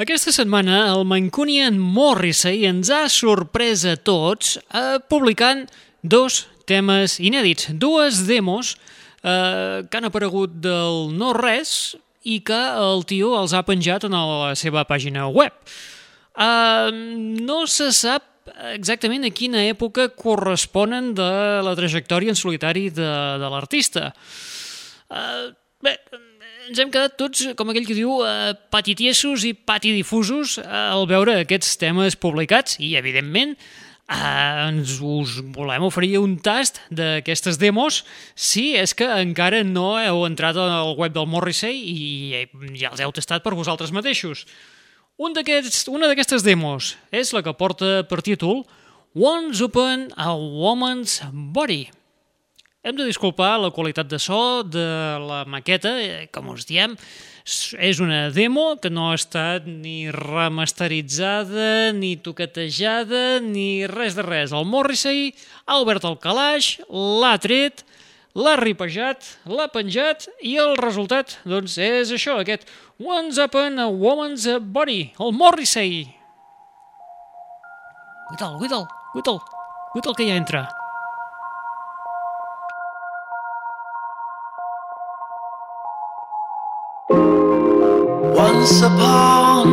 Aquesta setmana el Mancunian Morrissey ens ha sorprès a tots eh, publicant dos temes inèdits, dues demos eh, que han aparegut del no-res i que el tio els ha penjat en la seva pàgina web. Eh, no se sap exactament a quina època corresponen de la trajectòria en solitari de, de l'artista. Uh, bé, ens hem quedat tots, com aquell que diu, uh, patitiesos i patidifusos uh, al veure aquests temes publicats i, evidentment, Uh, ens us volem oferir un tast d'aquestes demos si és que encara no heu entrat al web del Morrissey i ja els heu tastat per vosaltres mateixos. Un una d'aquestes demos és la que porta per títol Once Upon a Woman's Body. Hem de disculpar la qualitat de so de la maqueta, eh, com us diem, és una demo que no ha estat ni remasteritzada, ni toquetejada, ni res de res. El Morrissey ha obert el calaix, l'ha tret, l'ha ripejat, l'ha penjat i el resultat doncs, és això, aquest Once Upon a Woman's Body, el Morrissey. Guita'l, guita'l, guita'l, guita'l que ja entra. Once upon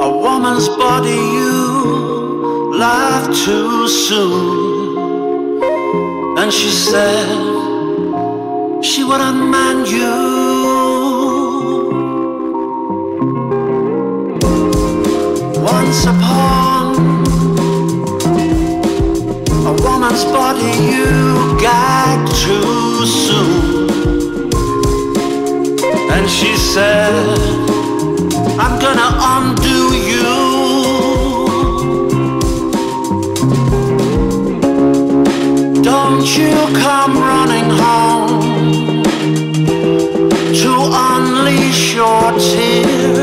a woman's body, you laughed too soon. And she said she wouldn't mind you. Once upon a woman's body, you gagged too soon. And she said, I'm gonna undo you. Don't you come running home to unleash your tears.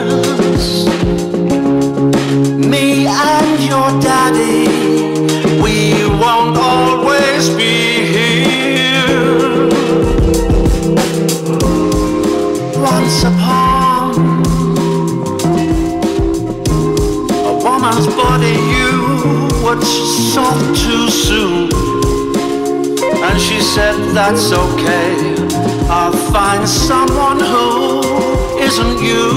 Soon. And she said, That's okay. I'll find someone who isn't you.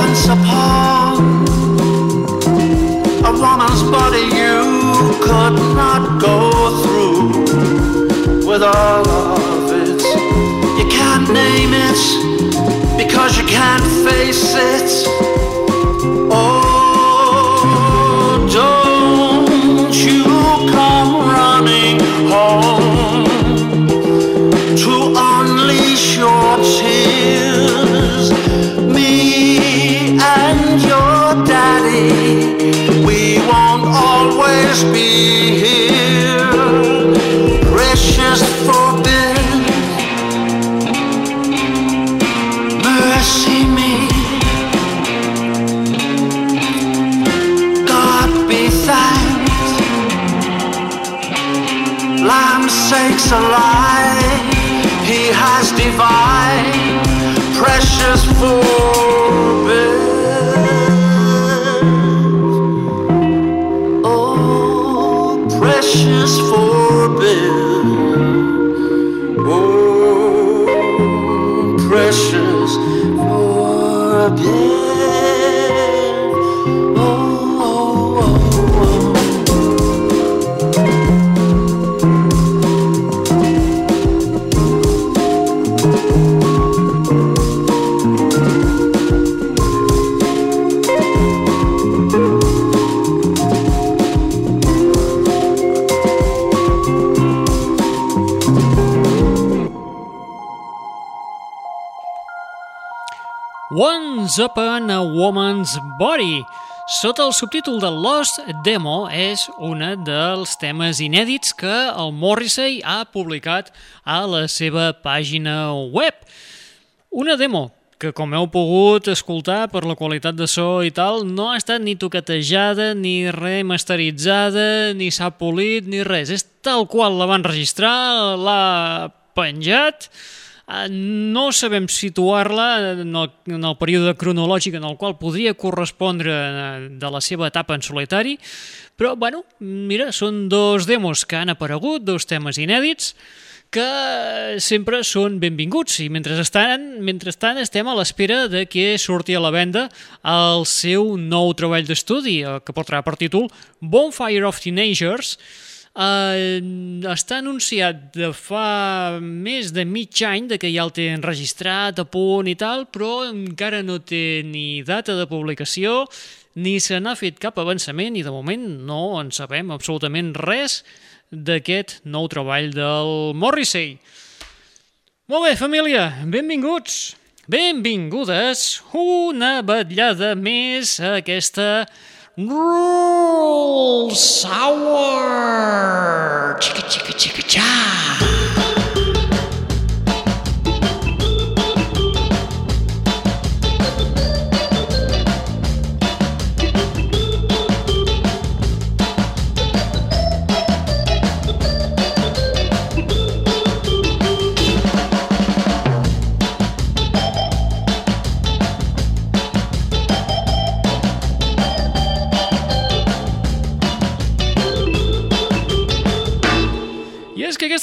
Once upon a woman's body, you could not go through with all of it. You can't name it because you can't face it. just be Ooh. Once Upon a Woman's Body. Sota el subtítol de Lost Demo és una dels temes inèdits que el Morrissey ha publicat a la seva pàgina web. Una demo que, com heu pogut escoltar per la qualitat de so i tal, no ha estat ni toquetejada, ni remasteritzada, ni s'ha polit, ni res. És tal qual la van registrar, l'ha penjat no sabem situar-la en, el, en el període cronològic en el qual podria correspondre eh, de la seva etapa en solitari, però, bueno, mira, són dos demos que han aparegut, dos temes inèdits, que sempre són benvinguts i mentrestant, mentrestant estem a l'espera de que surti a la venda el seu nou treball d'estudi eh, que portarà per títol Bonfire of Teenagers eh, està anunciat de fa més de mig any de que ja el té enregistrat a punt i tal però encara no té ni data de publicació ni se n'ha fet cap avançament i de moment no en sabem absolutament res d'aquest nou treball del Morrissey. Molt bé, família, benvinguts, benvingudes, una vetllada més a aquesta gruel sour. Chicka, chicka, chicka, cha.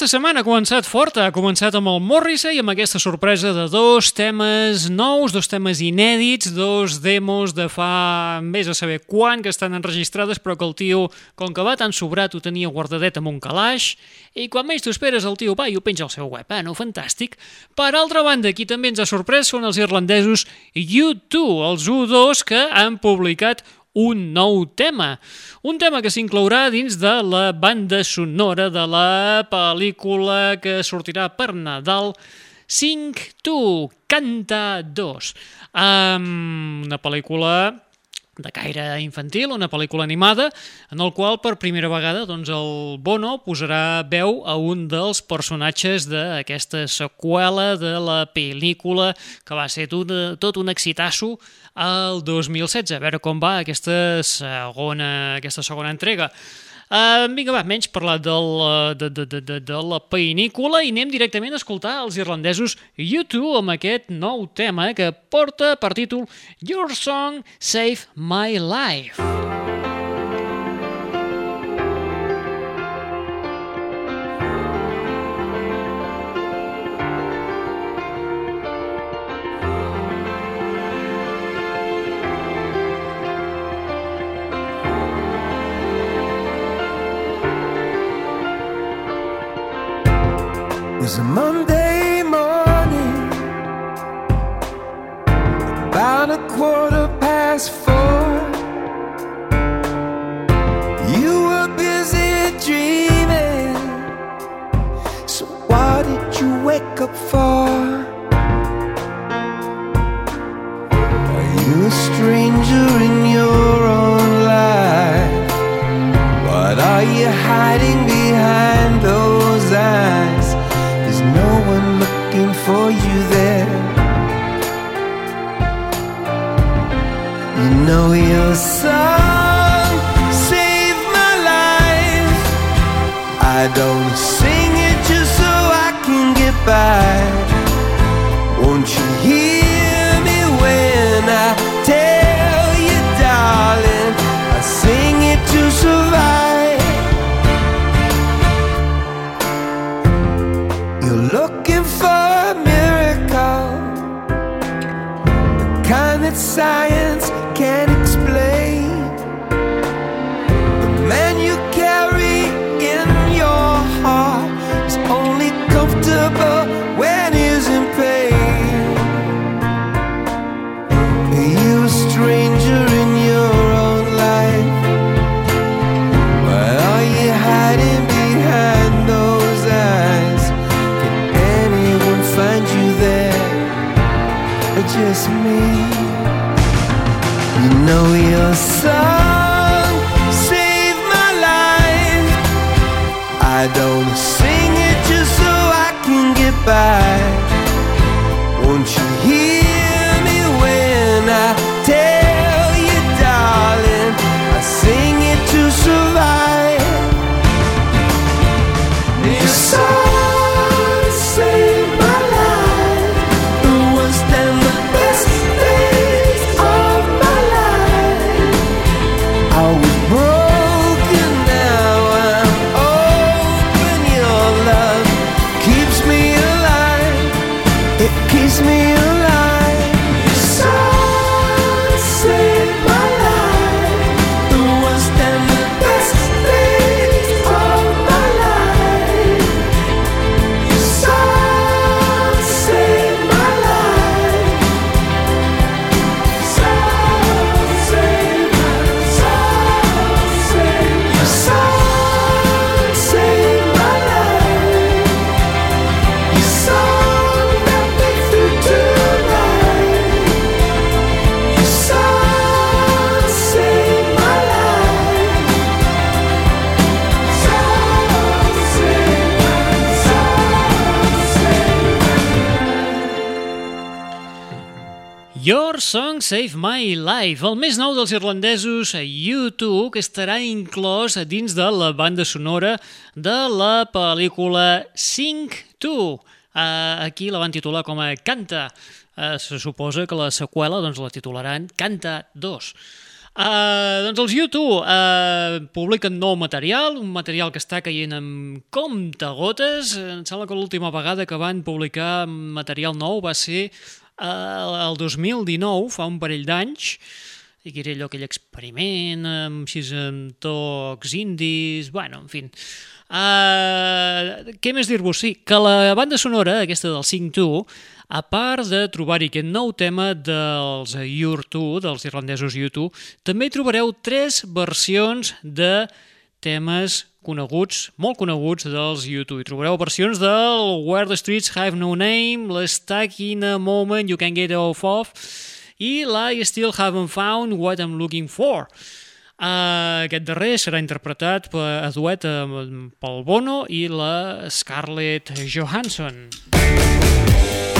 Setmana ha començat forta, ha començat amb el Morrissey i amb aquesta sorpresa de dos temes nous, dos temes inèdits, dos demos de fa més a saber quan que estan enregistrades però que el tio, com que va tan sobrat, ho tenia guardadet amb un calaix i quan menys t'ho esperes el tio va i ho penja al seu web, eh? no? Fantàstic. Per altra banda, qui també ens ha sorprès són els irlandesos U2, els U2 que han publicat un nou tema. Un tema que s'inclourà dins de la banda sonora de la pel·lícula que sortirà per Nadal 5 Tu, Canta 2. Um, una pel·lícula de caire infantil, una pel·lícula animada, en el qual per primera vegada doncs, el Bono posarà veu a un dels personatges d'aquesta seqüela de la pel·lícula que va ser tot, tot un excitasso el 2016. A veure com va aquesta segona, aquesta segona entrega. Uh, vinga, va, menys parlar del, uh, de, de, de, de, de la pel·lícula i anem directament a escoltar els irlandesos U2 amb aquest nou tema que porta per títol Your Song Save My Life. Was a Monday morning, about a quarter Save My Life, el més nou dels irlandesos U2, que estarà inclòs dins de la banda sonora de la pel·lícula Sing 2. Uh, aquí la van titular com a Canta. Se suposa que la seqüela doncs, la titularan Canta 2. Uh, doncs els U2 uh, publiquen nou material, un material que està caient amb comptagotes. Em sembla que l'última vegada que van publicar material nou va ser el 2019, fa un parell d'anys, i que era allò aquell experiment amb, així, amb tocs indis, bueno, en fi. Uh, què més dir-vos? Sí, que la banda sonora, aquesta del 5-2, a part de trobar-hi aquest nou tema dels U2, dels irlandesos U2, també trobareu tres versions de temes coneguts, molt coneguts dels U2. Hi trobareu versions del Where the Streets Have No Name, Let's Stuck in a Moment You Can Get Off Of, i I Still Haven't Found What I'm Looking For. Uh, aquest darrer serà interpretat per, a duet uh, pel Bono i la Scarlett Johansson. Don't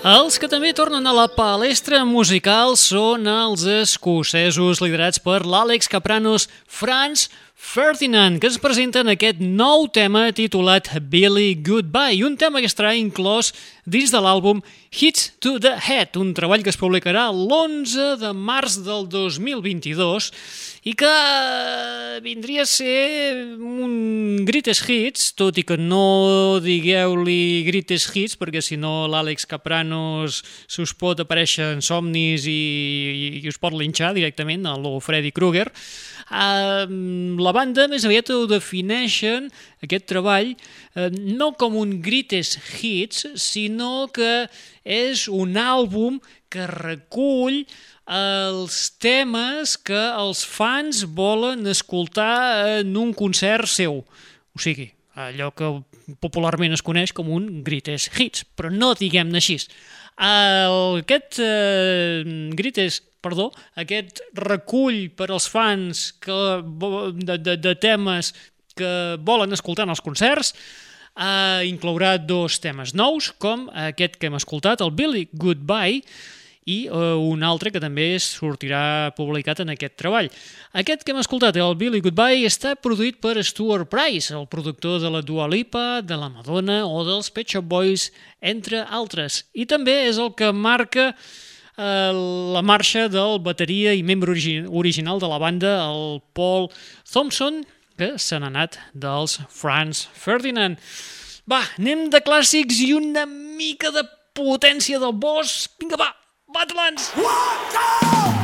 Els que també tornen a la palestra musical són els escocesos liderats per l'Àlex Capranos Franz Ferdinand, que ens presenten aquest nou tema titulat Billy Goodbye, un tema que estarà inclòs dins de l'àlbum Hits to the Head, un treball que es publicarà l'11 de març del 2022 i que vindria a ser un greatest hits, tot i que no digueu-li greatest hits, perquè si no l'Àlex Capranos se us pot aparèixer en somnis i, i, i us pot linxar directament, a lo Freddy Krueger. Uh, la banda més aviat ho defineixen, aquest treball, uh, no com un greatest hits, sinó que és un àlbum que recull els temes que els fans volen escoltar en un concert seu. O sigui, allò que popularment es coneix com un greatest hits, però no diguem-ne així. El, aquest eh, greatest, perdó, aquest recull per als fans que, de, de, de temes que volen escoltar en els concerts eh, inclourà dos temes nous, com aquest que hem escoltat, el Billy Goodbye, i eh, un altre que també sortirà publicat en aquest treball. Aquest que hem escoltat, el Billy Goodbye, està produït per Stuart Price, el productor de la Dua Lipa, de la Madonna o dels Pet Shop Boys, entre altres. I també és el que marca eh, la marxa del bateria i membre origi original de la banda, el Paul Thompson, que se n'ha anat dels Franz Ferdinand. Va, anem de clàssics i una mica de potència del boss. Vinga, va, Badlands! Trouble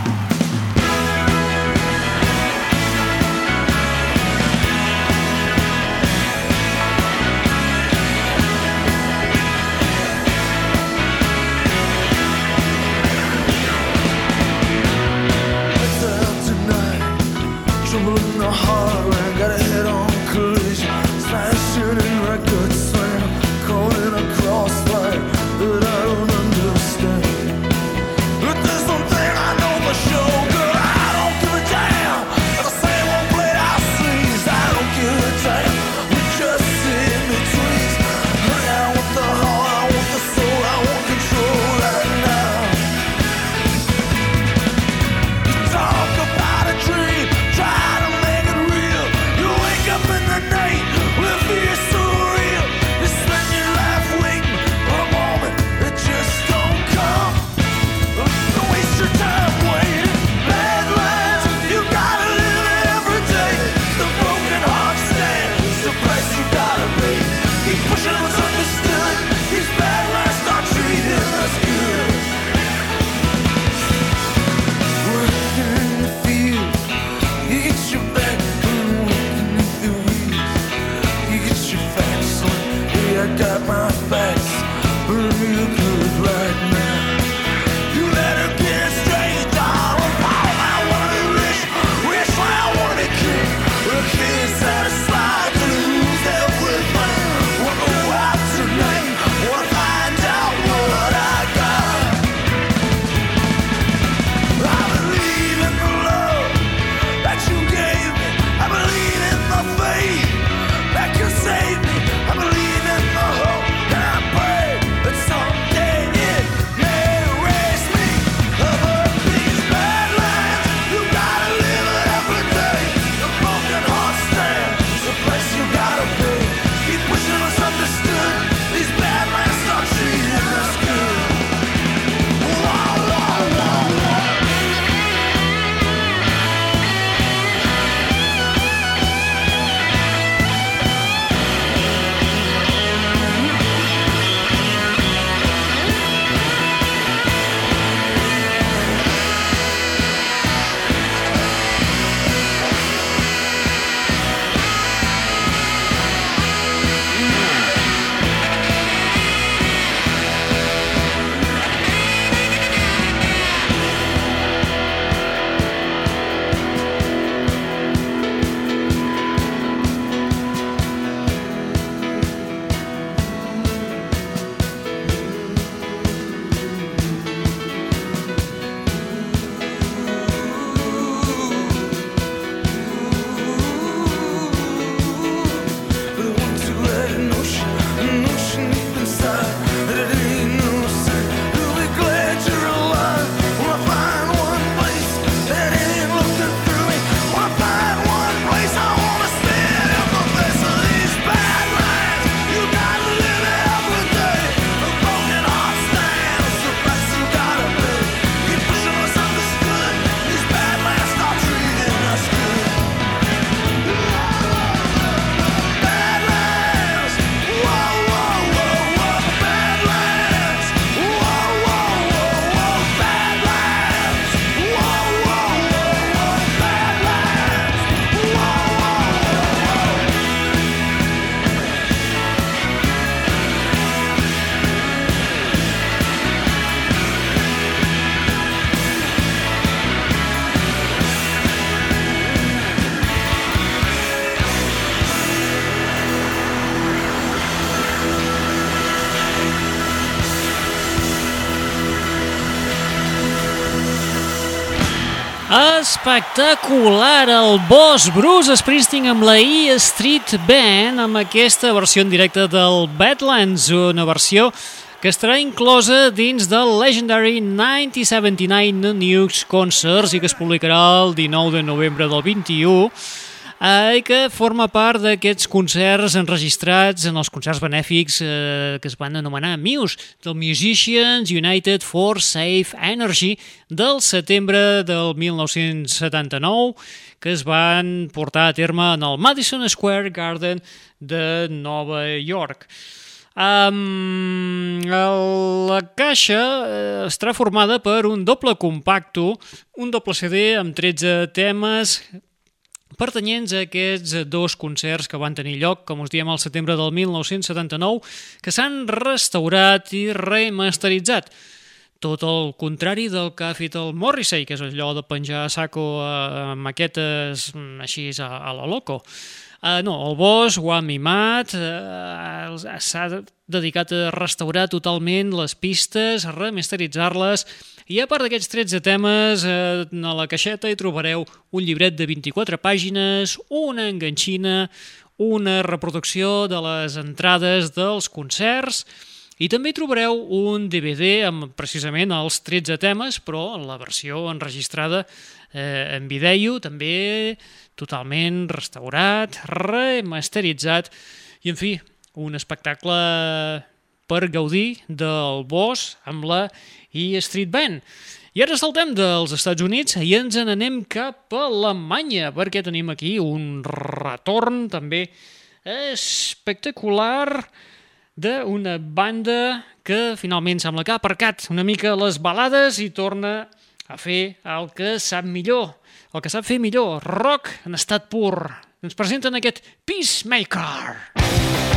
Espectacular! El boss Bruce Springsteen amb la E Street Band amb aquesta versió en directe del Badlands, una versió que estarà inclosa dins del Legendary 1979 Nukes Concerts i que es publicarà el 19 de novembre del 21 eh, que forma part d'aquests concerts enregistrats en els concerts benèfics eh, que es van anomenar Muse, del Musicians United for Safe Energy del setembre del 1979, que es van portar a terme en el Madison Square Garden de Nova York. Um, la caixa eh, estarà formada per un doble compacto, un doble CD amb 13 temes pertanyents a aquests dos concerts que van tenir lloc, com us diem, al setembre del 1979, que s'han restaurat i remasteritzat. Tot el contrari del que ha fet el Morrissey, que és allò de penjar a saco a maquetes mm, així a, a la loco. Uh, no, el Bosch ho ha mimat, uh, s'ha dedicat a restaurar totalment les pistes, a remasteritzar-les, i a part d'aquests 13 temes, eh, a la caixeta hi trobareu un llibret de 24 pàgines, una enganxina, una reproducció de les entrades dels concerts i també trobareu un DVD amb precisament els 13 temes, però en la versió enregistrada eh, en vídeo, també totalment restaurat, remasteritzat i, en fi, un espectacle per gaudir del bosc amb la E Street Band. I ara saltem dels Estats Units i ens n'anem cap a Alemanya, perquè tenim aquí un retorn també espectacular d'una banda que finalment sembla que ha aparcat una mica les balades i torna a fer el que sap millor, el que sap fer millor, rock en estat pur. Ens presenten aquest Peacemaker. We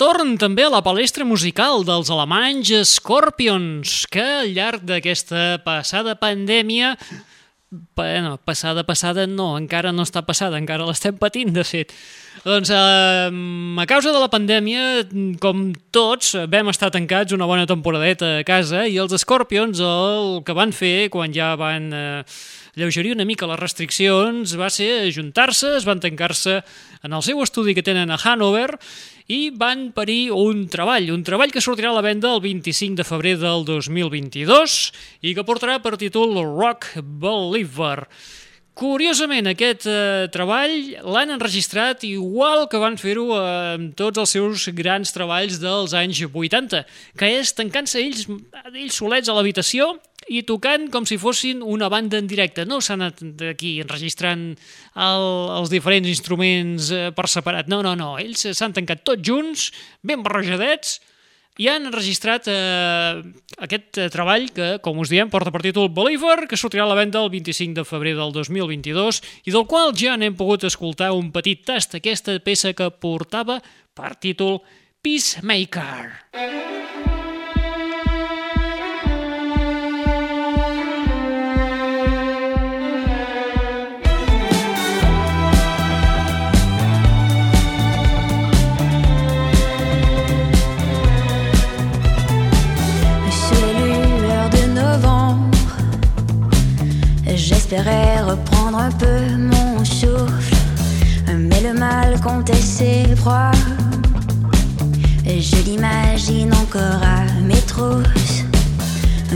retorn també a la palestra musical dels alemanys Scorpions, que al llarg d'aquesta passada pandèmia Bueno, passada, passada no, encara no està passada, encara l'estem patint, de fet. Doncs eh, a causa de la pandèmia, com tots, vam estar tancats una bona temporadeta a casa i els Scorpions el que van fer quan ja van eh, lleugerir una mica les restriccions va ser ajuntar-se, es van tancar-se en el seu estudi que tenen a Hanover i van parir un treball, un treball que sortirà a la venda el 25 de febrer del 2022 i que portarà per títol Rock Believer. Curiosament, aquest eh, treball l'han enregistrat igual que van fer-ho eh, amb tots els seus grans treballs dels anys 80, que és tancant-se ells, ells solets a l'habitació i tocant com si fossin una banda en directe. No s'han anat d'aquí enregistrant el, els diferents instruments eh, per separat. No, no, no. Ells s'han tancat tots junts, ben barrejadets, i han enregistrat eh, aquest eh, treball que, com us diem, porta per títol Believer, que sortirà a la venda el 25 de febrer del 2022 i del qual ja n'hem pogut escoltar un petit tast, aquesta peça que portava per títol Peacemaker. Sous j'espérais reprendre un peu mon souffle, mais le mal comptait ses proies. Je l'imagine encore à mes trousses.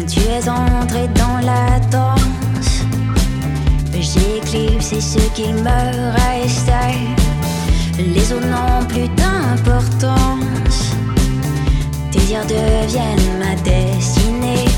Tu es entré dans la danse. J'ai éclipsé ce qui me restait. Les autres n'ont plus d'importance. Tes dires deviennent ma destinée.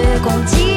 月光轻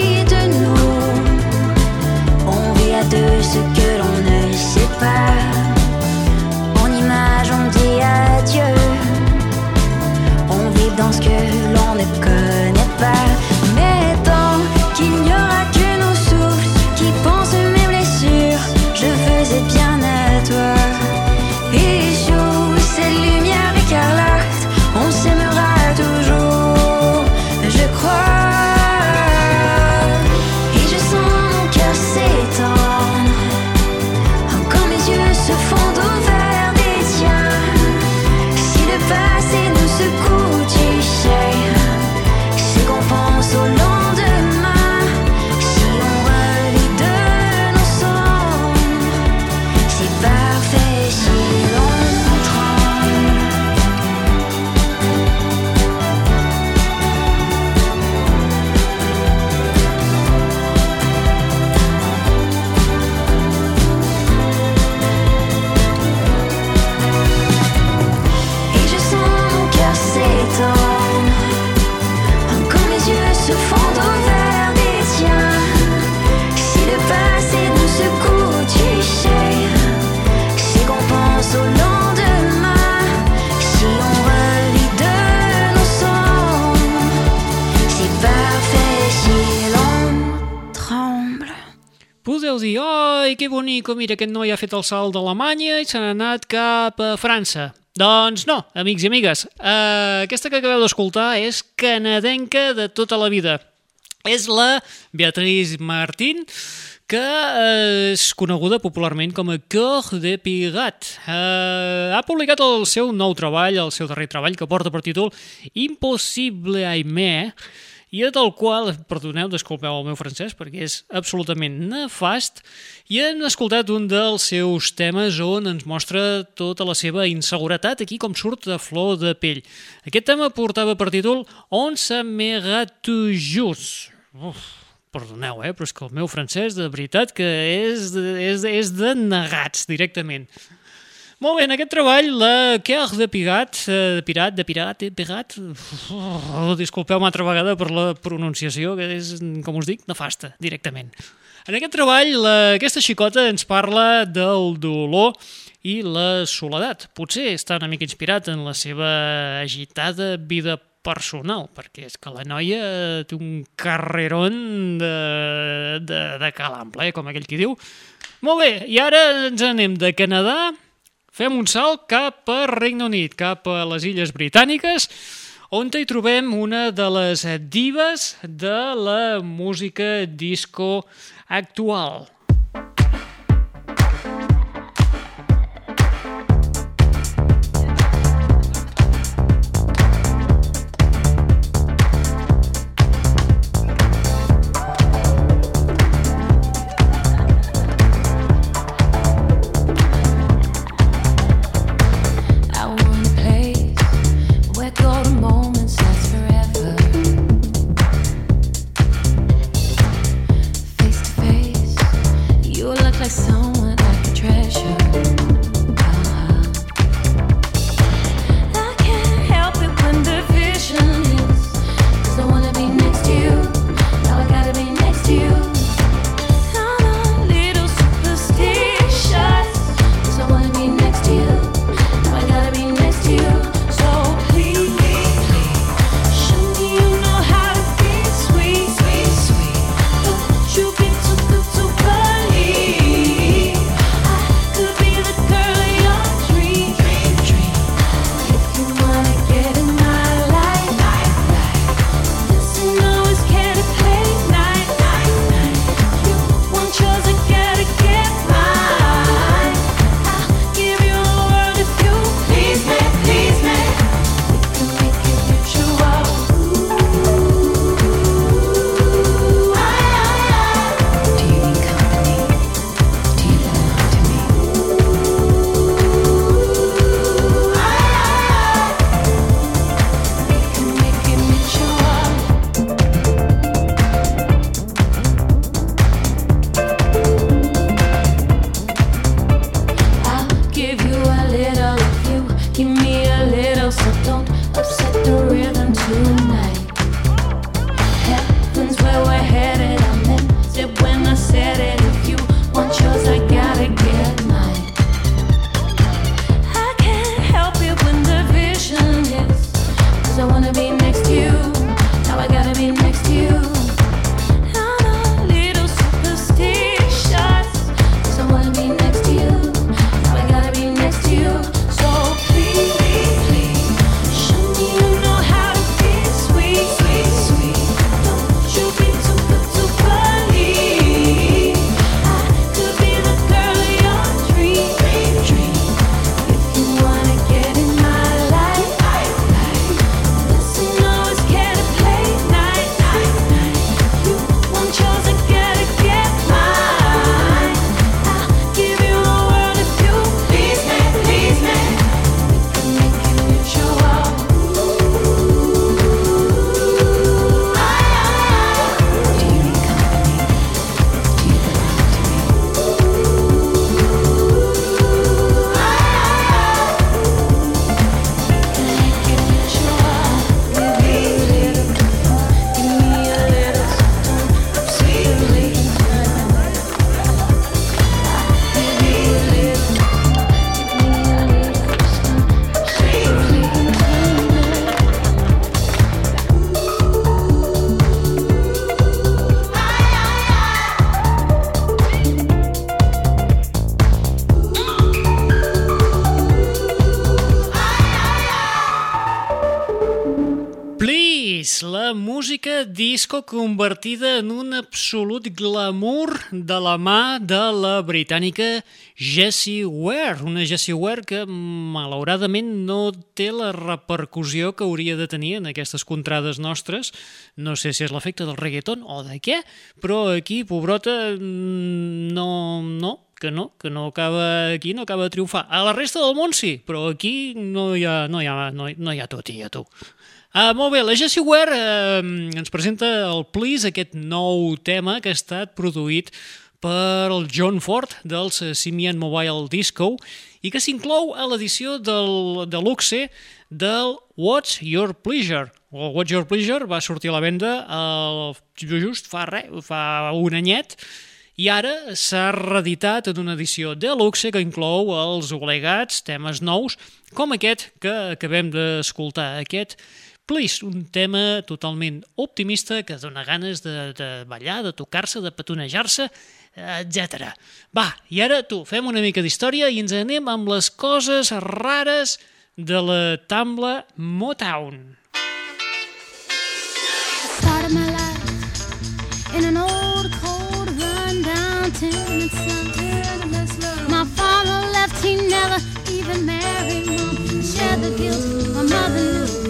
oi, que bonico, mira, aquest noi ha fet el salt d'Alemanya i se n'ha anat cap a França. Doncs no, amics i amigues, uh, aquesta que acabeu d'escoltar és canadenca de tota la vida. És la Beatriz Martín, que és coneguda popularment com a Cœur de Pigat. Eh, ha publicat el seu nou treball, el seu darrer treball, que porta per títol Impossible Aimé, i del qual, perdoneu, disculpeu el meu francès, perquè és absolutament nefast, i hem escoltat un dels seus temes on ens mostra tota la seva inseguretat, aquí com surt de flor de pell. Aquest tema portava per títol On se m'era toujours. Uf, perdoneu, eh, però és que el meu francès, de veritat, que és, és, és de negats, directament. Molt bé, en aquest treball, la Coeur de Pigat, eh, de Pirat, de Pirat, de Pigat, oh, disculpeu-me altra vegada per la pronunciació, que és, com us dic, nefasta, directament. En aquest treball, la, aquesta xicota ens parla del dolor i la soledat. Potser està una mica inspirat en la seva agitada vida personal, perquè és que la noia té un carrerón de, de, de calample, eh, com aquell qui diu. Molt bé, i ara ens anem de Canadà Fem un salt cap a Regne Unit, cap a les Illes Britàniques, on hi trobem una de les dives de la música disco actual. treasure. Disco convertida en un absolut glamour de la mà de la britànica Jessie Ware, una Jessie Ware que malauradament no té la repercussió que hauria de tenir en aquestes contrades nostres. No sé si és l'efecte del reggaeton o de què, però aquí, pobrota, mm, no, no, que no, que no acaba aquí, no acaba de triomfar. A la resta del món sí, però aquí no hi ha, no hi ha, no hi, no hi ha tot i a tu. Uh, molt bé, la Jessie Ware uh, ens presenta el Please, aquest nou tema que ha estat produït per el John Ford dels eh, Simian Mobile Disco i que s'inclou a l'edició del deluxe del What's Your Pleasure. El What's Your Pleasure va sortir a la venda el, just fa, re, fa un anyet i ara s'ha reeditat en una edició deluxe que inclou els obligats temes nous com aquest que acabem d'escoltar, aquest Please, un tema totalment optimista que dona ganes de, de ballar, de tocar-se, de petonejar-se, etc. Va, i ara tu, fem una mica d'història i ens anem amb les coses rares de la Tambla Motown. In an old, cold, run-down tenement town. My father left, he never even married. Mom shared the guilt my mother knew.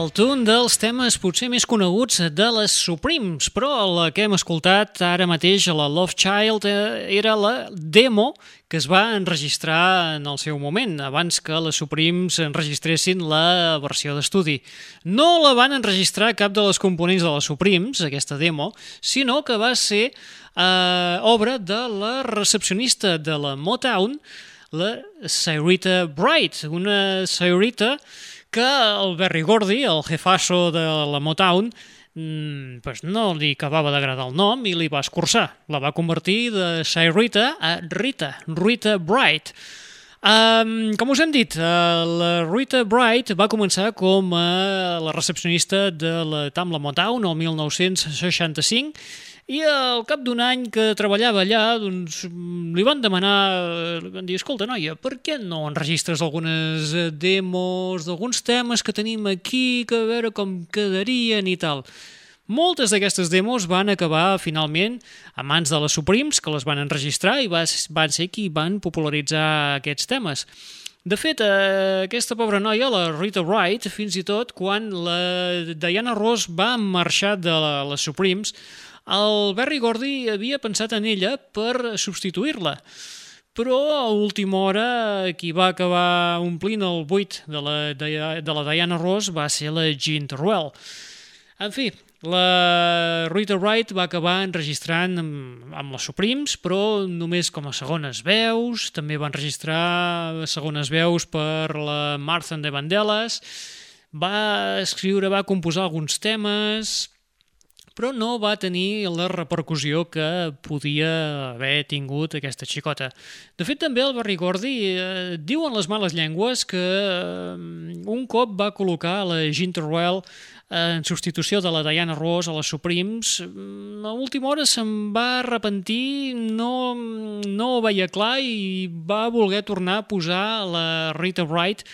Child, un dels temes potser més coneguts de les Supremes, però la que hem escoltat ara mateix, la Love Child, eh, era la demo que es va enregistrar en el seu moment, abans que les Supremes enregistressin la versió d'estudi. No la van enregistrar cap de les components de les Supremes, aquesta demo, sinó que va ser eh, obra de la recepcionista de la Motown, la Sayrita Bright, una Sayrita que el Berry Gordy, el jefasso de la Motown, mm, pues no li acabava d'agradar el nom i li va escurçar. La va convertir de Sayrita a Rita, Rita Bright. Um, com us hem dit, uh, la Rita Bright va començar com a la recepcionista de la Tamla Motown el 1965 I al cap d'un any que treballava allà, doncs, li van demanar, li van dir, escolta, noia, per què no enregistres algunes eh, demos d'alguns temes que tenim aquí, que a veure com quedarien i tal. Moltes d'aquestes demos van acabar finalment a mans de les Supremes, que les van enregistrar i va- van ser qui van popularitzar aquests temes. De fet, eh, aquesta pobra noia, la Rita Wright, fins i tot quan la Diana Ross va marxar de la, les Supremes, el Barry Gordy havia pensat en ella per substituir-la. Però a última hora qui va acabar omplint el buit de la, de, de la Diana Ross va ser la Jean Terwell. En fi, la Rita Wright va acabar enregistrant amb, amb les Supremes, però només com a segones veus, també va enregistrar segones veus per la Martha the Vandellas, va escriure, va composar alguns temes, però no va tenir la repercussió que podia haver tingut aquesta xicota. De fet, també el Barry Gordy eh, diuen les males llengües que eh, un cop va col·locar la Jean Terwell en substitució de la Diana Ross a les Supremes, mm, a última hora se'n va arrepentir, no, no ho veia clar i va voler tornar a posar la Rita Wright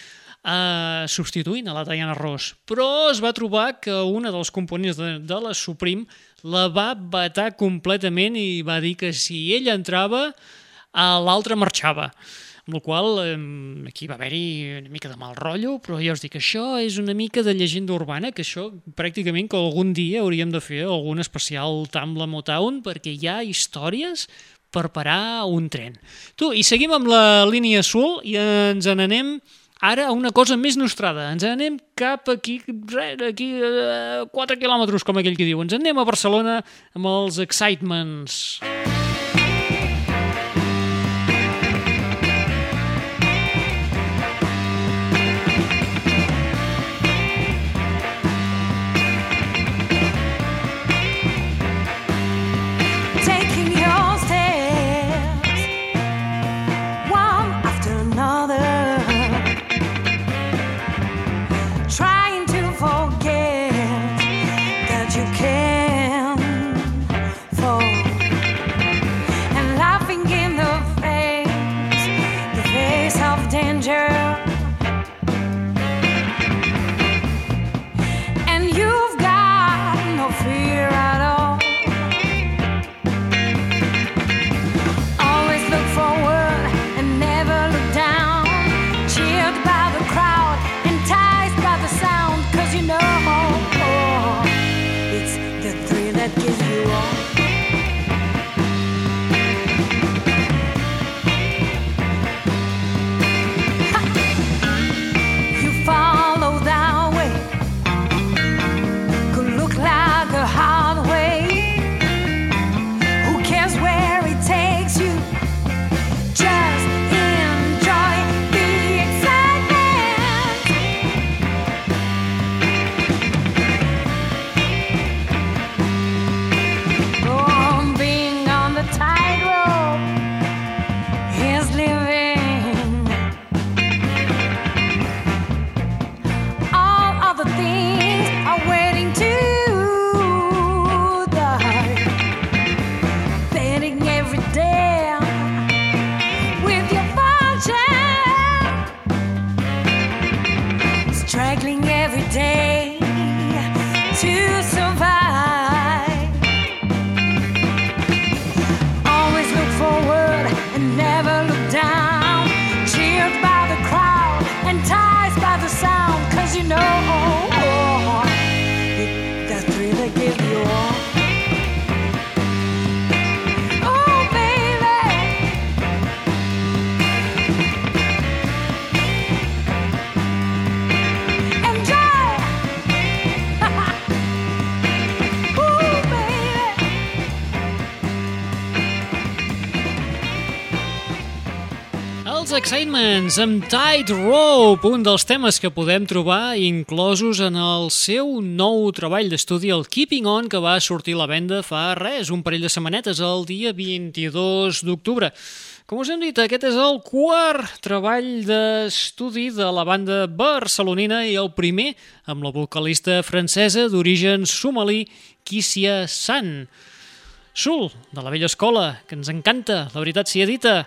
eh, substituint a la Diana Ross. Però es va trobar que una dels components de, de la Supreme la va batar completament i va dir que si ella entrava, eh, l'altre marxava. Amb la qual cosa, aquí va haver-hi una mica de mal rotllo, però ja us dic, això és una mica de llegenda urbana, que això pràcticament que algun dia hauríem de fer algun especial Tambla Motown, perquè hi ha històries per parar un tren. Tu, i seguim amb la línia azul i ens n'anem ara una cosa més nostrada. Ens anem cap aquí, aquí, a 4 quilòmetres, com aquell que diu. Ens anem a Barcelona amb els Excitements. taking Excitements amb Tight Rope, un dels temes que podem trobar inclosos en el seu nou treball d'estudi, el Keeping On, que va sortir a la venda fa res, un parell de setmanetes, el dia 22 d'octubre. Com us hem dit, aquest és el quart treball d'estudi de la banda barcelonina i el primer amb la vocalista francesa d'origen somalí, Kissia San. Sul, de la vella escola, que ens encanta, la veritat s'hi ha dita.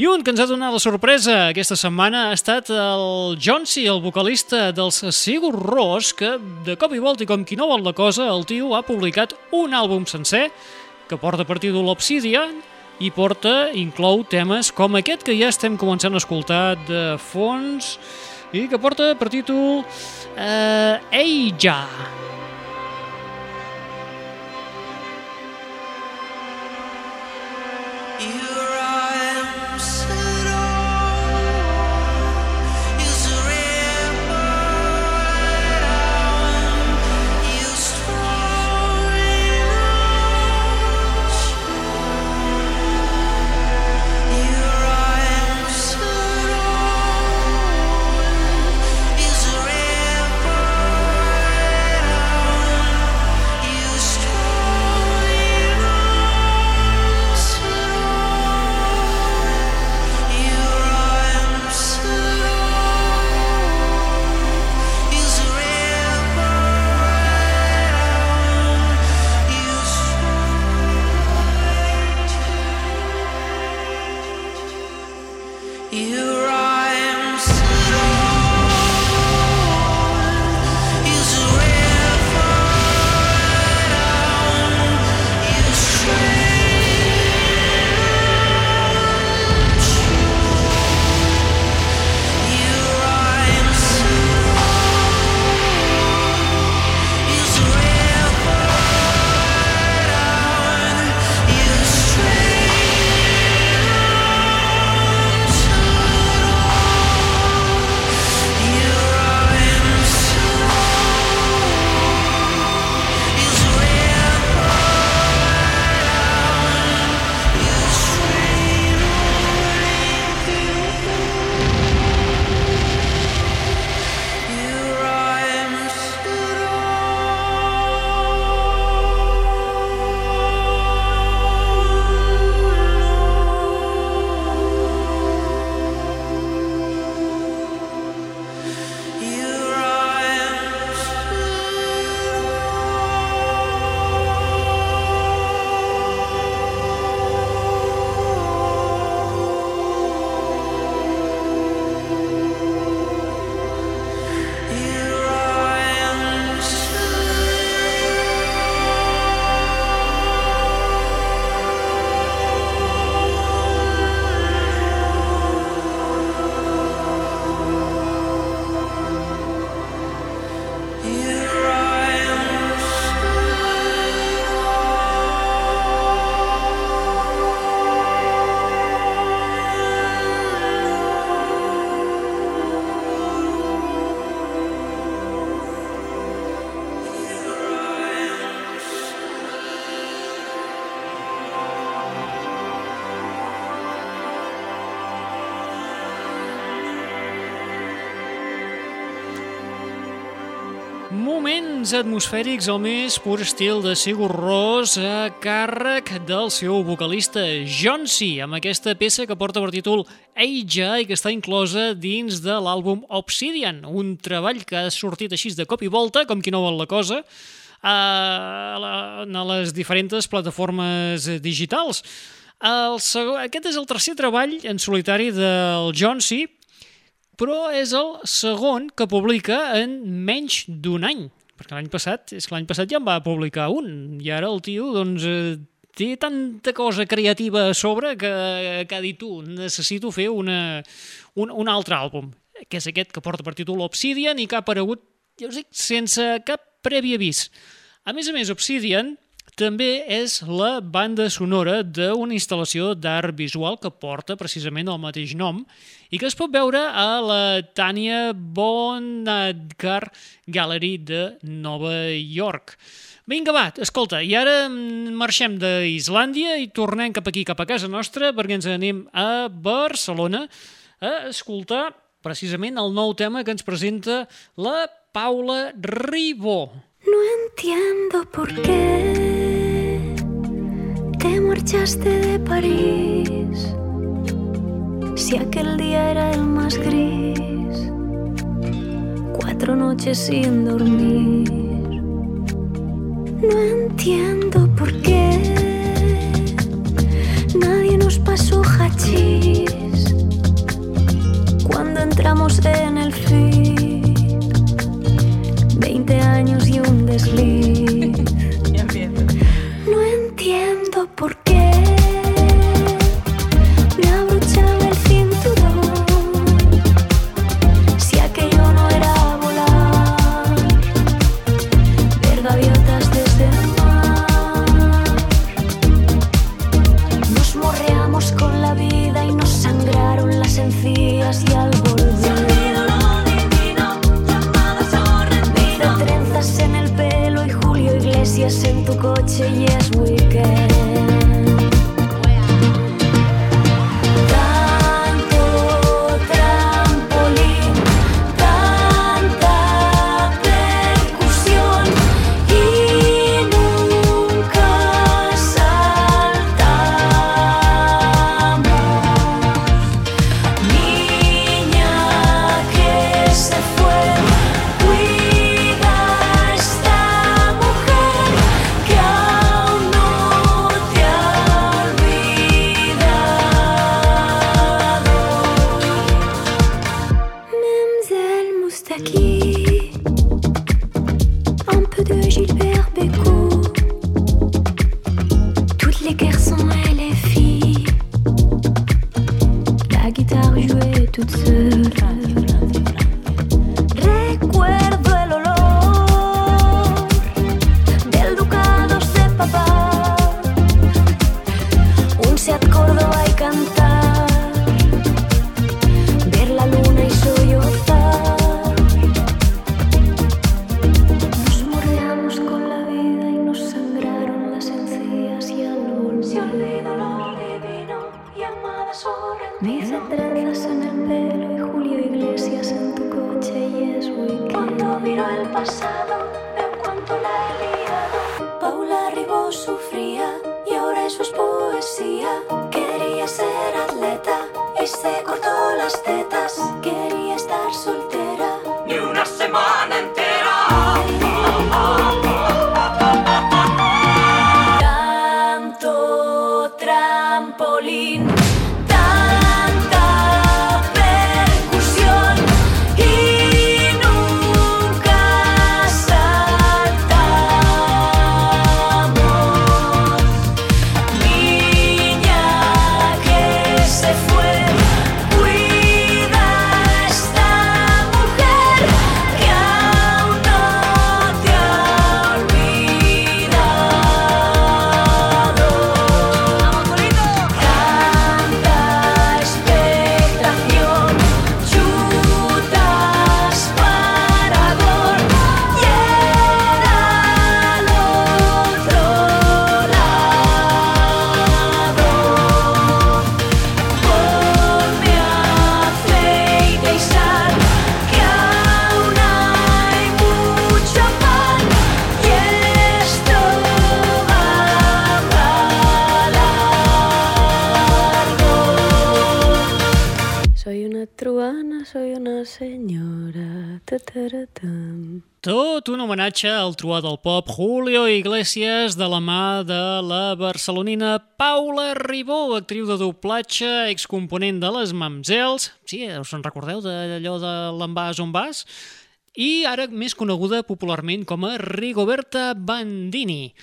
I un que ens ha donat la sorpresa aquesta setmana ha estat el Johnsy, el vocalista dels Sigur Rós, que de cop i volta i com qui no vol la cosa, el tio ha publicat un àlbum sencer que porta per títol Obsidian i porta, inclou temes com aquest que ja estem començant a escoltar de fons i que porta per títol eh, Eija. Moments atmosfèrics al més pur estil de Sigur Rós a càrrec del seu vocalista Johnsy, amb aquesta peça que porta per títol Eija i que està inclosa dins de l'àlbum Obsidian, un treball que ha sortit així de cop i volta, com qui no vol la cosa, a, a les diferents plataformes digitals. El segon, aquest és el tercer treball en solitari del Johnsy, però és el segon que publica en menys d'un any. Perquè l'any passat, és que l'any passat ja en va publicar un, i ara el tio, doncs, eh, té tanta cosa creativa a sobre que, que ha dit tu, necessito fer una, un, un altre àlbum, que és aquest que porta per títol Obsidian i que ha aparegut, ja us dic, sense cap previ avís. A més a més, Obsidian també és la banda sonora d'una instal·lació d'art visual que porta precisament el mateix nom i que es pot veure a la Tanya Bonadkar Gallery de Nova York. Vinga, va, escolta, i ara marxem d'Islàndia i tornem cap aquí, cap a casa nostra, perquè ens anem a Barcelona a escoltar precisament el nou tema que ens presenta la Paula Ribó. No entiendo por qué te marchaste de París, si aquel día era el más gris, cuatro noches sin dormir. No entiendo por qué nadie nos pasó hachís cuando entramos en el fin. Veinte años y un desliz. no entiendo. Tot un homenatge al truà del pop Julio Iglesias de la mà de la barcelonina Paula Ribó, actriu de doblatge, excomponent de les Mamzels. sí, us en recordeu d'allò de l'envàs on vas? I ara més coneguda popularment com a Rigoberta Bandini.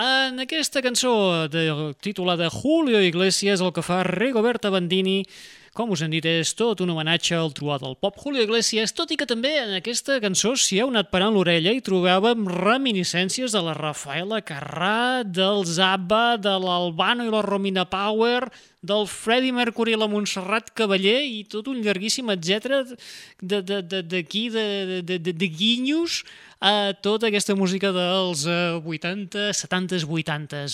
En aquesta cançó de, titulada Julio Iglesias, el que fa Rigoberta Bandini com us en diré, és tot un homenatge al truà del pop Julio Iglesias, tot i que també en aquesta cançó s'hi heu anat parant l'orella i trobàvem reminiscències de la Rafaela Carrà, del Zappa, de l'Albano i la Romina Power, del Freddie Mercury i la Montserrat Cavaller i tot un llarguíssim etc d'aquí, de, de, de, de, de guinyos a tota aquesta música dels 80, 70, 80.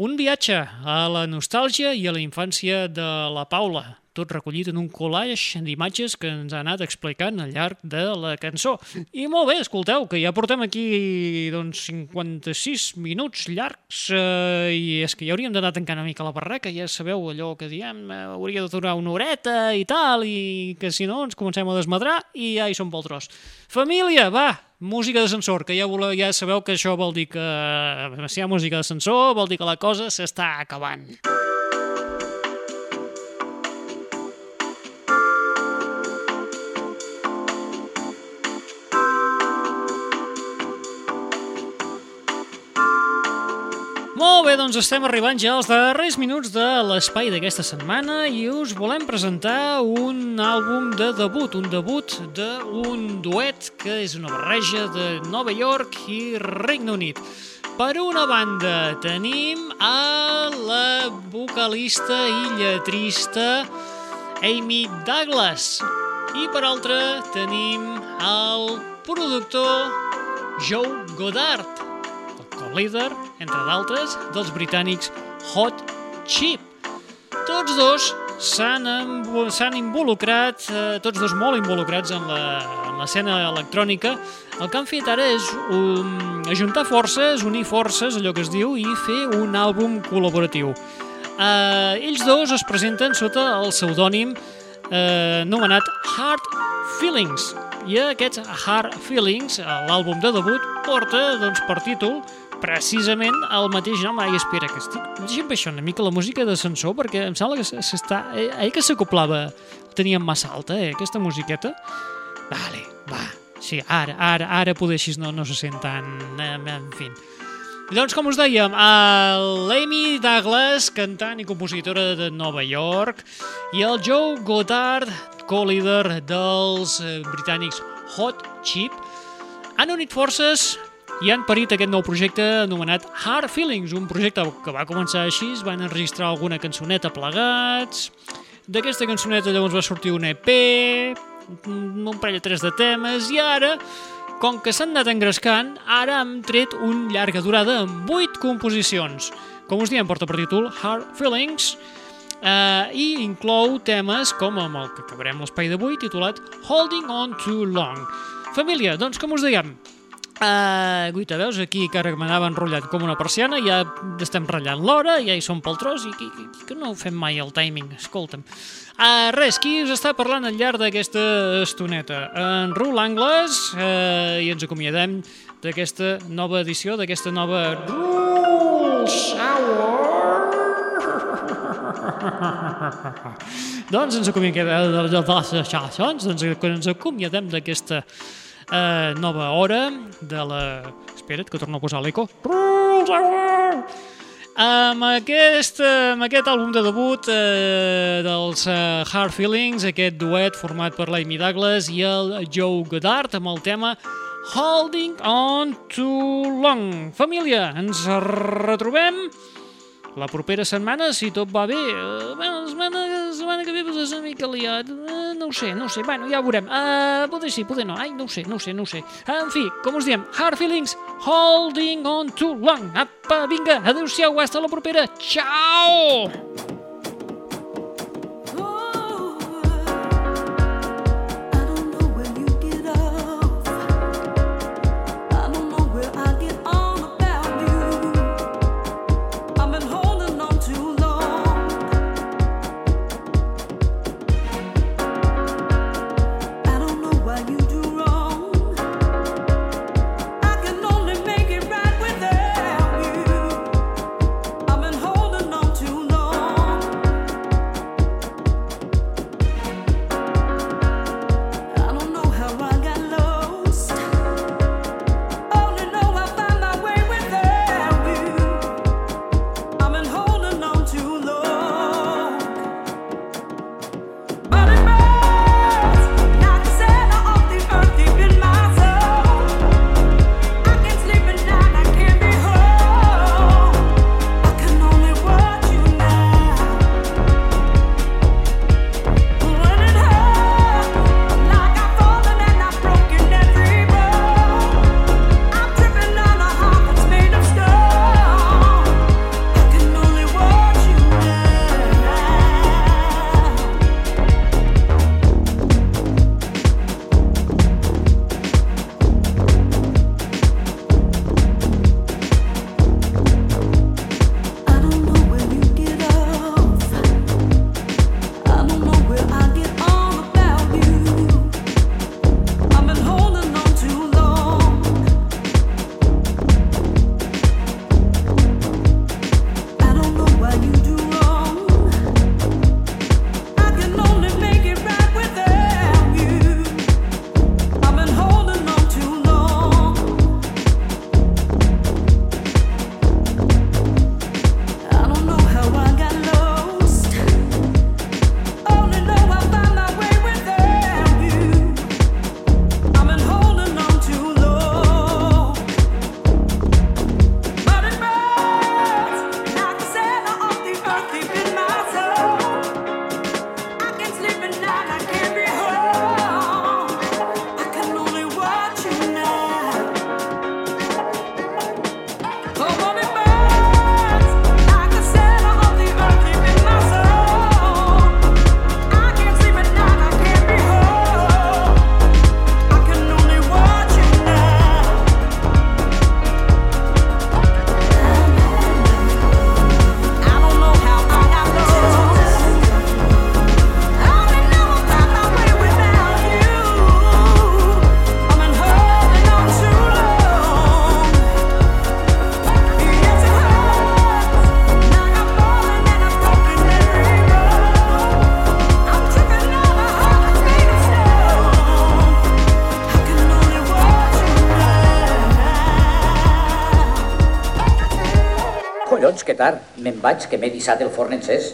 Un viatge a la nostàlgia i a la infància de la Paula, tot recollit en un collage d'imatges que ens ha anat explicant al llarg de la cançó. I molt bé, escolteu, que ja portem aquí doncs, 56 minuts llargs eh, i és que ja hauríem d'anar tancant una mica la barraca, ja sabeu allò que diem, eh, hauria de durar una horeta i tal, i que si no ens comencem a desmadrar i ja hi som pel tros. Família, va, música d'ascensor, que ja, voleu, ja sabeu que això vol dir que eh, si hi ha música d'ascensor vol dir que la cosa s'està acabant. Bé, doncs estem arribant ja als darrers minuts de l'espai d'aquesta setmana i us volem presentar un àlbum de debut, un debut d'un duet que és una barreja de Nova York i Regne Unit. Per una banda tenim a la vocalista i lletrista Amy Douglas i per altra tenim el productor Joe Goddard, co-líder, entre d'altres, dels britànics Hot Chip. Tots dos s'han involucrat, eh, tots dos molt involucrats en l'escena electrònica. El que han fet ara és um, ajuntar forces, unir forces, allò que es diu, i fer un àlbum col·laboratiu. Eh, ells dos es presenten sota el pseudònim eh, anomenat Hard Feelings. I aquest Hard Feelings, eh, l'àlbum de debut, porta doncs, per títol precisament el mateix nom. Ai, espera, que estic... Deixa'm baixar una mica la música d'ascensor perquè em sembla que s'està... Eh, que s'acoplava... Teníem massa alta, eh, aquesta musiqueta. Vale, va. Sí, ara, ara, ara poder així no, no se sent tan... Eh, en fi. Doncs, com us dèiem, l'Amy Douglas, cantant i compositora de Nova York, i el Joe Goddard, co-líder dels eh, britànics Hot Chip, han unit forces i han parit aquest nou projecte anomenat Hard Feelings, un projecte que va començar així, van enregistrar alguna cançoneta plegats, d'aquesta cançoneta llavors va sortir un EP, un parell o tres de temes, i ara, com que s'han anat engrescant, ara hem tret un llarga durada amb 8 composicions. Com us diem, porta per títol Hard Feelings, eh, i inclou temes com amb el que acabarem l'espai d'avui, titulat Holding On Too Long. Família, doncs com us dèiem, Uh, guita, veus aquí que ara m'anava enrotllat com una persiana, ja estem ratllant l'hora, ja hi som pel tros i que, que, que no fem mai el timing, escolta'm. Uh, res, qui us està parlant al llarg d'aquesta estoneta? En Rul Angles uh, i ens acomiadem d'aquesta nova edició, d'aquesta nova Rules Hour. doncs ens acomiadem doncs ens acomiadem d'aquesta eh, nova hora de la... Espera't, que torno a posar l'eco. Amb aquest, amb aquest àlbum de debut eh, dels eh, Hard Feelings, aquest duet format per l'Amy Douglas i el Joe Goddard amb el tema Holding On Too Long. Família, ens retrobem la propera setmana, si tot va bé. Uh, bueno, la setmana, la setmana que ve és una mica liat. Uh, no ho sé, no ho sé. Bueno, ja ho veurem. Uh, poder sí, poder no. Ai, no ho sé, no ho sé, no ho sé. En fi, com us diem, Hard Feelings, Holding On Too Long. Apa, vinga, adeu-siau, hasta la propera. Ciao! Vaig, que m'he dissat el forn encès.